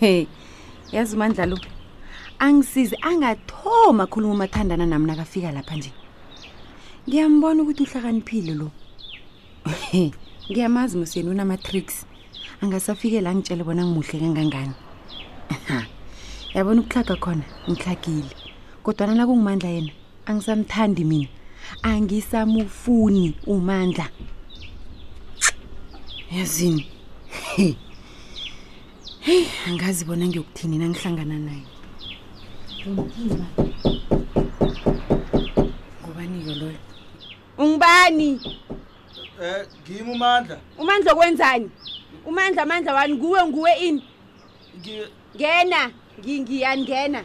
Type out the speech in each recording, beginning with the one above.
hey yazi umandla lo angisizi angathoma akhuluma umathandana nami nakafika lapha nje ngiyambona ukuthi uhlakaniphile lo ngiyamazi museni unama-tricks angasafike la ngitshele bona ngimuhle kangangani yabona ukuhlaga khona ngihlagile kodwana nakungumandla yena angisamthandi mina angisamufuni umandla yazini heyi angazi bona ngiyokuthini nangihlangana naye ungibani um ngimi umandla umandla okwenzani umandla amandla wani nguwe nguwe ini ngena ngiyani ngena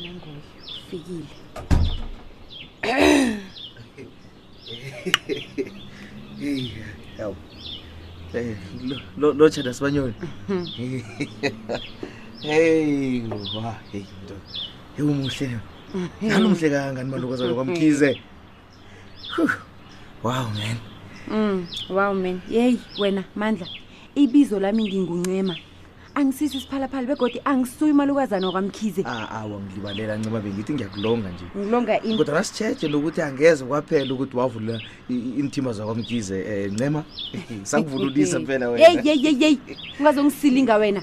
nanguye ufikile yabo eh, lo chada sibanyoni hey wa hey ndoda iwumuhle nani umuhle kangani maluka zalo kwamkhize Huh. wow man Mm, wow man yeyi wena mandla ibizo lami nginguncema angisisi isiphalaphala begodi angisuyi umalukazana wakwamkhize Ah, awa ngilibalela ncema bengithi ngiyakulonga nje ngilonga ini kodwa nasitshetshe lokuthi angeze kwaphela ukuthi wavula i- i- iinthima zakwamkhize um ncema sakuvululisa phela yeyi wena yeyi yeyi yeyi ungazongisilinga wena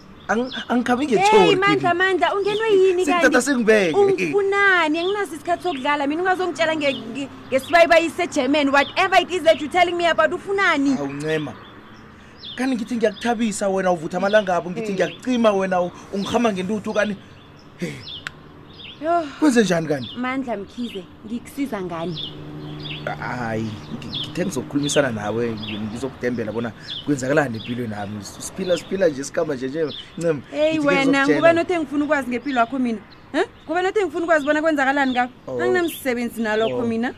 angikhabi ngeeyi mandla mandla ungenwe yini kanitata sengibeke ungifunani anginaso isikhathi sokudlala mina ungazongitshela ngesibayibayi segerman whatever it is that you telling me about ufunani awuncema kani ngithi ngiyakuthabisa wena uvutha amalanga abo ngithi ngiyakucima wena ungihamba ngentuthu kani Yho, kwenze njani kanti Mandla Mkhize, ngikusiza ngani? hayi ngi- ngithe ngizokukhulumisana nawe ngi- ngizokudembela bona kwenzakalani empilweni nami siphila siphila nje sikhamba nje nje ncema Hey Ngithi wena, ngizokutjela. nguba nothe ngifuna ukwazi ngempilo yakho mina. Huh? Nguba nothe ngifuna ukwazi bona kwenzakalani ngakho. Oh. Anginamsebenzi nalokho Oh. mina.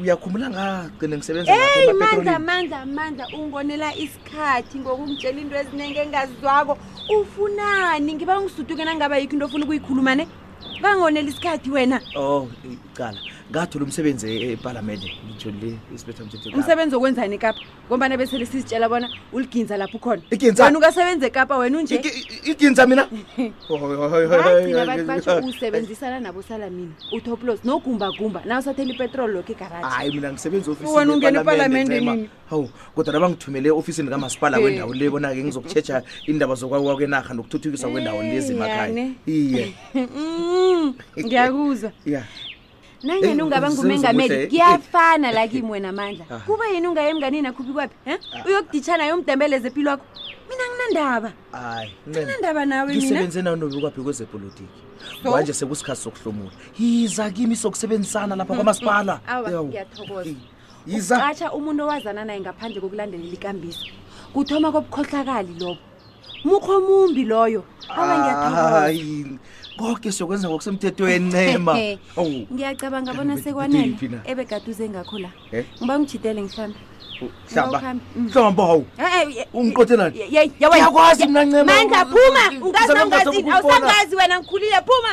uyakhumbula ngagcine ngisebenza eyi mandla mandla mandla ungonela isikhathi ngokungitshela into eziningi engazizwako ufunani ngiba ungisuduke nangaba yikho into ofuna ukuyikhuluma ne bangonela isikhathi wena o oh, cala ngathola umsebenzi e-, epalamende ngitholile isibethamthetho umsebenzi wokwenzani ekapa ngombana besele sizitshela bona uliginza lapho ukhona Iginza? wena ukasebenza ekapa wena unje Igi- i- iginza mina bagcina bathi batsho hayi usebenzisana nabo salamini utoplos nogumbagumba na usathela ipetroli lokho egaraji mina ngisebenza Wena ungena epalamende nini? hawu kodwa nabangithumele e-ofisini kamasipala Eh. wendawo le bona-ke ngizokutshetsha iindaba zokwawa kwenarha nokuthuthukiswa kwendawo lezi emakhaya Iyane. iye Mm, ngiyakuzwa ya nanyani Eh, ungaba zenza ngumengameli kuhle, eh. kuyafana la kimi wena mandla Ah. kuba yini ungaye emnganini akhubi kwaphi um uyokuditshana yombdembeleze epilo wakho mina nginandaba hayi ncema nginandaba nawe mina ngisebenze nawo nobikwaphi kwezepolitiki So? manje sekusikhathi sokuhlomula yiza kimi sokusebenzisana lapha kwamasipala awa Yawu. ngiyathokoza yiza uqatsha umuntu owazana naye ngaphandle kokulandelela ikambiso kuthoma kobukhohlakali lobo mukho omumbi loyo ayi konke siyokwenza ngokusemthethweni ncema ngiyacabanga bona sekwanele ebegaduze ngakho la eh? ngiba ngijidele ngihlamba hlamba hawu ungiqothelani yakwazi mna ncema mandla phuma ungazi awusangazi wena ngikhulile phuma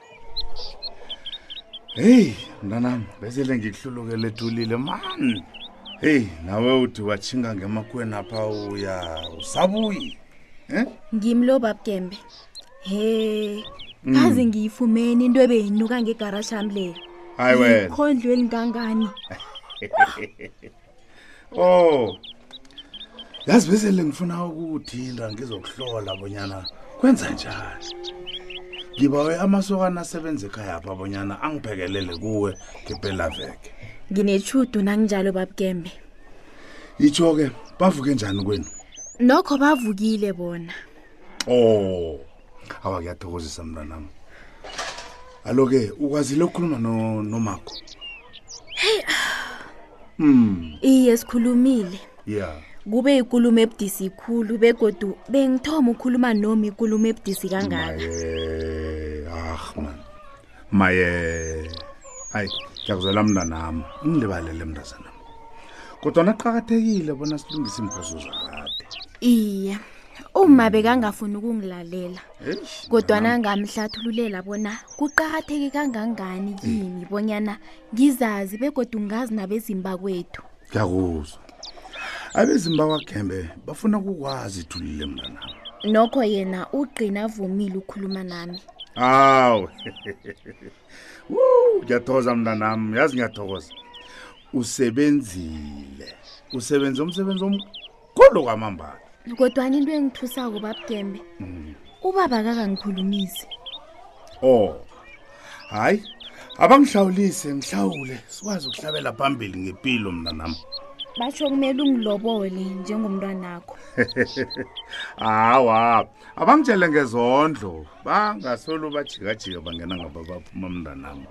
heyi mntanami besele ngikuhlulukele ethulile mani heyi nawe uthi watshinga ngemakhweni apha uya usabuyi um ngimi lo babgembe he mm. kaze ngiyifumeni into ebeyinuka ngegarashi yami leyo hayi wena ikhondlweni kangani oh yazi besele ngifuna ukuthinta ngizokuhlola bonyana kwenza njani ngibawe amasokana asebenza ekhaya apha bonyana angiphekelele kuwe ngepelaveke nginetshudu nanginjalo babukembe itsho-ke bavuke njani kwenu nokho bavukile bona oh awa kuyathokozisa mntanam alo-ke ukwazile ukukhuluma no- nomakho mm iye sikhulumile ya kube ikulumo ebudisi khulu begodu bengithoma ukukhuluma nomi ikulumo ebudisi kangaka maye ah man maye hayi ngiyakuzwela mntanami ungilibalele mntazanam kodwa naqakathekile bona silungise iimphoso zakade iye uma bekangafuni ukungilalela kodwana ngamhlathululela bona kuqakatheke kangangani kimi bonyana ngizazi begodwa ngazi nabezimbakwetu ngiyakuzwa abezimba wagembe bafuna ukukwazi ithulile mntanam nokho yena ugcina avumile ukhuluma nami hawu ngiyathokoza mntanam yazi ngiyathokoza usebenzile usebenze umsebenzi omkhulu khulu kwamambala kodwana into engithusako babugembe mm. ubaba kakangikhulumisi o oh. hayi abangihlawulise ngihlawule sikwazi ukuhlabela phambili ngempilo mna nam batsho kumele ungilobole njengomntwanakho hawa abangitshele ngezondlo bangasolo bajikajika bangena ngaba baphuma mntanami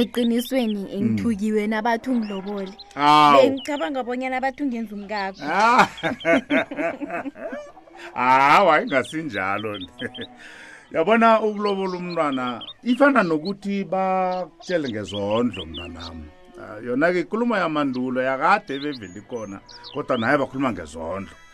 eqinisweni engithukiwe hmm. nabathi ungilobole bengicabanga bonyana abathi ungenza umkakho ah. hawa ingasinjalo yabona ukulobola umntwana ifana nokuthi bakutshele ngezondlo mntwanami ah, yona-ke ikulumo yamandulo yakade ebeveli kona kodwa naye bakhuluma ngezondlo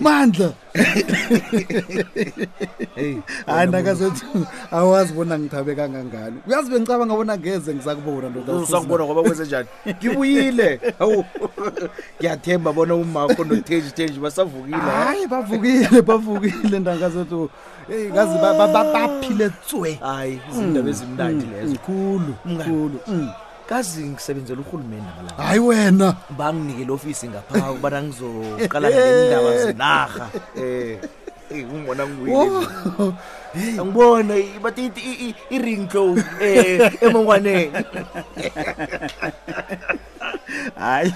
mandla hayi nakasethi awazi bona ngithabe kangangani uyazi bengicabanga bona ngeze ngisakubona ndodasakubona ngoba kwenze njani ngibuyile awu ngiyathemba bona umakho nothejiteji basavukile hayi bavukile bavukile ntanga zethu eyi kazi ba- ba- ba- baphile tswe hayi izindaba ezimnandi lezo zikhulu Mngani. khulu Mm. kazi ngisebenzela urhulumeni namalanga hayi wena banginike le ofisi ngapha ubana ngizoqalana neendaba zenarha Eh, ungibona Wo. angibona bathi i-ring clo emongwaneni hayi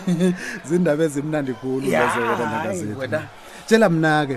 zindaba ezimnandi khulu Ya, lezo wena ndaba hayi, zethu. wena. tshela mna-ke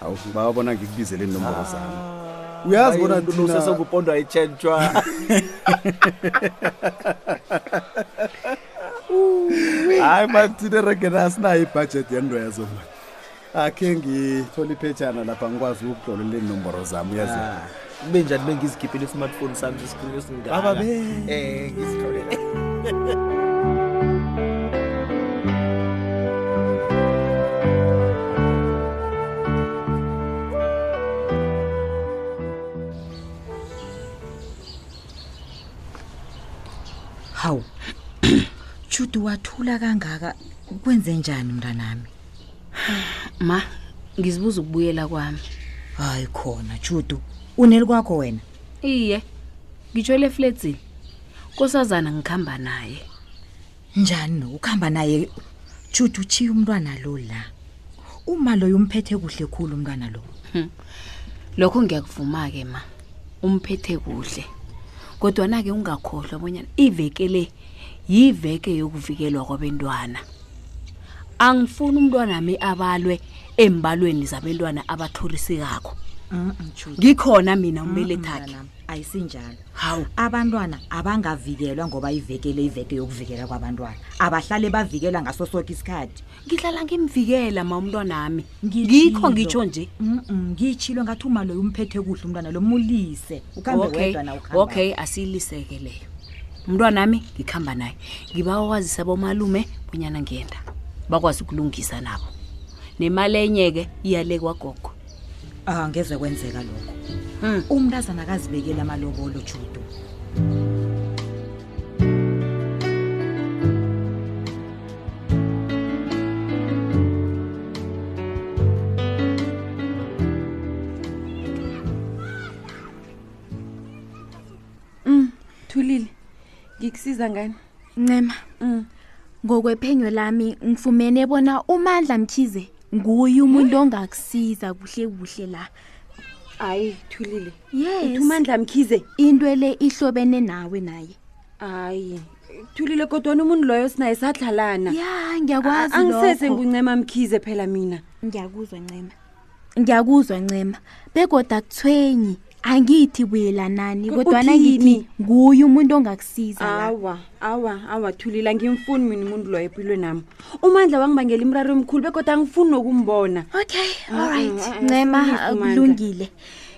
hawu baba bona ngikubizele inomboro ah, zami uyazi bona usesokupondwa itshentshwa hayi mathine regena asinayo ibhajethi yento yazo ma akhe ngithole iphetshana lapha ngikwazi ukudlololela iinomboro zami uyazi ah. kube njani bengizikhiphela i-smartphone sami siscreen esingaba be um eh, ngizitholele hawu judu wathula kangaka kwenze njani mntanami ma ngizibuza ukubuyela kwami hayi khona judu uneli kwakho wena iye ngitsho le fletsini kosazana ngikhamba naye njani no ukuhamba naye judu uchiya umntwana lo la uma loyo umphethe kuhle khulu umntwana lo Hmm. lokho ngiyakuvuma-ke ma umphethe kuhle kodwana-ke ungakhohlwa bonyana iveke le yiveke yokuvikelwa kwabentwana angifuni umntwana mi abalwe embalweni zabentwana abathorisekako ngikhona mina umelethakhe ayisinjalo hawu abantwana abangavikelwa ngoba ivekele iveke yokuvikela kwabantwana abahlale bavikelwa ngaso soke isikhathi ngihlala ngimvikela ma umntwana ami ngikho ngitsho nje Mm-mm, ngiyitshilo ngathi uma loyo umphethe kuhle umntwana lo mulise ukhambe okay wedwa na ukhamba okay asiyiliseke leyo umntwana wami ngikhamba naye ngiba wazisa abomalume bonyana ngiyenda bakwazi ukulungisa nabo nemali enye-ke iyale kwagogo ah ngeze kwenzeka lokho Hmm. umntazana akazibekela amalobolo judu Mm, thulile ngikusiza ngani ncema mm. ngokwephenyo lami ngifumene bona umandla mkhize nguye umuntu ongakusiza kuhle kuhle la hayi thulile yes umandla mkhize into le ihlobene nawe naye hayi thulile kodwana umuntu loyo sinaye sadlalana ya ngiyakwazi angisese nguncema mkhize phela mina ngiyakuzwa ncema ngiyakuzwa ncema begoda kuthwenyi angithi buyelanani kodwana ngithi nguye umuntu ongakusiza awa awa awa thulile angimfuni mina umuntu loyo empilwe nami umandla wangibangela imraro omkhulu begoda angifuni nokumbona okay all right ncema kulungile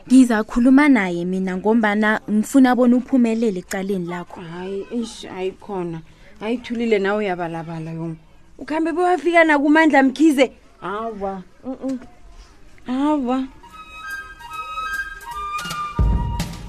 ngizakhuluma naye mina ngombana ngifuna bona uphumelele ecaleni lakho hayi eish hayi khona ayithulile nawe uyabalabala yong ukuhambe bewafika nakumandla mkhize awa awa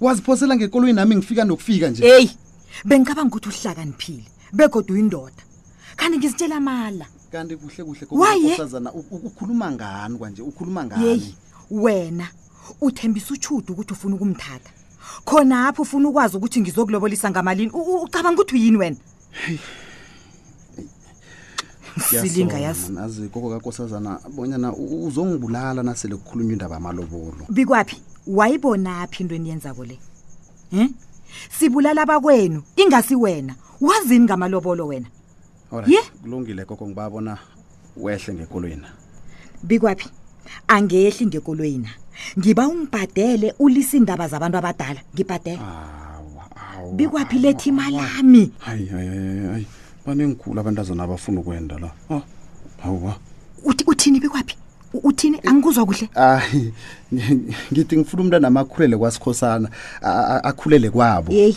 waziphosela ngekoloyi nami ngifika nokufika nje heyi bengicabanga ukuthi uhlakaniphile begodwa uyindoda kanti ngizitshela amala kanti kuhle kuhle kosazana ukhuluma ngani kwanje ukhuluma ngani yeyi wena uthembisa utshuda ukuthi ufuna ukumthatha khona apho ufuna ukwazi ukuthi ngizokulobolisa ngamalini ucabanga ukuthi uyini wena silinga yazi nazi koko kakosazana bonyana u- uzongibulala nasele kukhulunywa indaba yamalobolo bikwaphi wayibonaphi into eniyenzako le um sibulala abakwenu ingasi wena wazini ngamalobolo wena Alright, Ye? kulungile koko ngibabona wehle ngekoloyina bikwaphi angehli ngekoloyina ngiba ungibhadele ulisa iindaba zabantu abadala ngibhadele awa awa bikwaphi lethi imali ami hayi hayi hayi hayi banengikhulu abantazana abafuna ukwenda la Ah, hawa uthi uthini bikwaphi U- uthini angikuzwa kuhle hayi ngithi ngifuna umntana amakhulele kwasikhosana a- a- akhulele kwabo yeyi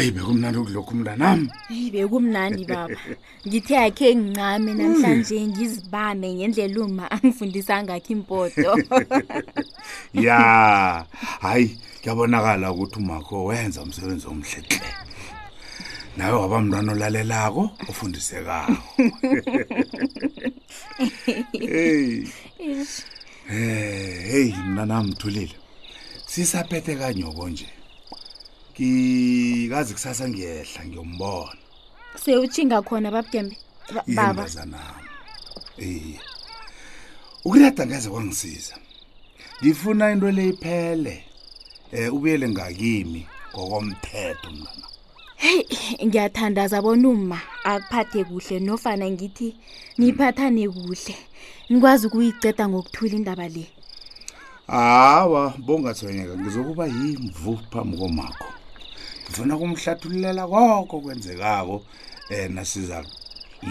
hayi bekumnandi ukulokhu mntanami eyi bekumnandi baba ngithe akhe ngincame namhlanje ngizibame ngendlela uma angifundisa ngakho impoto ya hayi kuyabonakala ukuthi umakho wenza umsebenzi omhle hle nawe waba mntwana olalelako ofundisekayo Hey. Eish. Eh, hey mnana mthulile. Sisaphethe kanyoko nje. Ngikazi kusasa ngiyehla ngiyombona. Sewutshinga khona babgembe. Ba- Baba. Yembazanami. Eh. Ukuriyada ngeze kwangisiza. Ngifuna into le iphele. Eh ubuyele ngakimi ngokomthetho mnana. heyi ngiyathandaza bona uma akuphathe kuhle nofana ngithi niphathane kuhle nikwazi ukuyiceda ngokuthula indaba le hawa bongathwenyeka ngizokuba yimvu phambi komakho ngifuna kumhlathululela koko kwenzekako um nasiza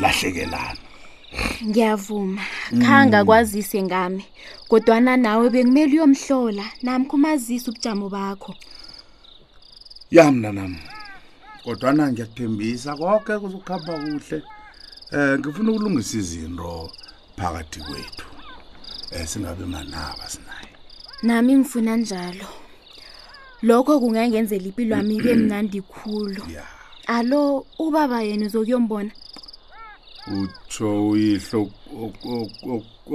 lahlekelana ngiyavuma khanga mm. kwazise ngami kodwana nawe bekumele uyomhlola namkho umazise ubujamo bakho ya mna nam kodwana ngiyakuthembisa konke kuzokuhamba kuhle um ngifuna ukulungisa izinto phakathi kwethu um singabe manaba sinaye nami ngifuna njalo lokho kungangenzela impilo wami ibe mnandi khulu alo ubaba yena uzokuyombona utsho uyihlo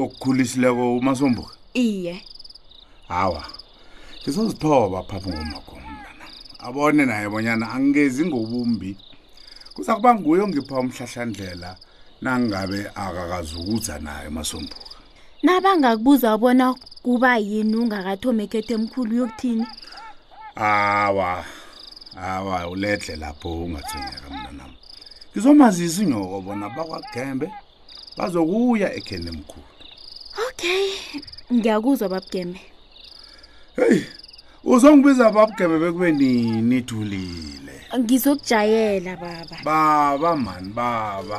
okukhulisileko umasombuka iye hawa ngisozithoba phapho ngomagombana abone naye bonyana angezi ngobumbi kuza kuba nguye ongipha umhlahlandlela nangabe akakazukuza naye masombuka nabangakubuza bona kuba yini ungakathomi ekhetho emkhulu yokuthini awa awa uledle lapho ungathonyeka mntanam ngizomazisa inyoko bona bakwagembe bazokuya ekheni emkhulu okay ngiyakuzwa babugeme heyi uzongibiza babugeme bekube nini thulile ngizokujayela baba baba mani baba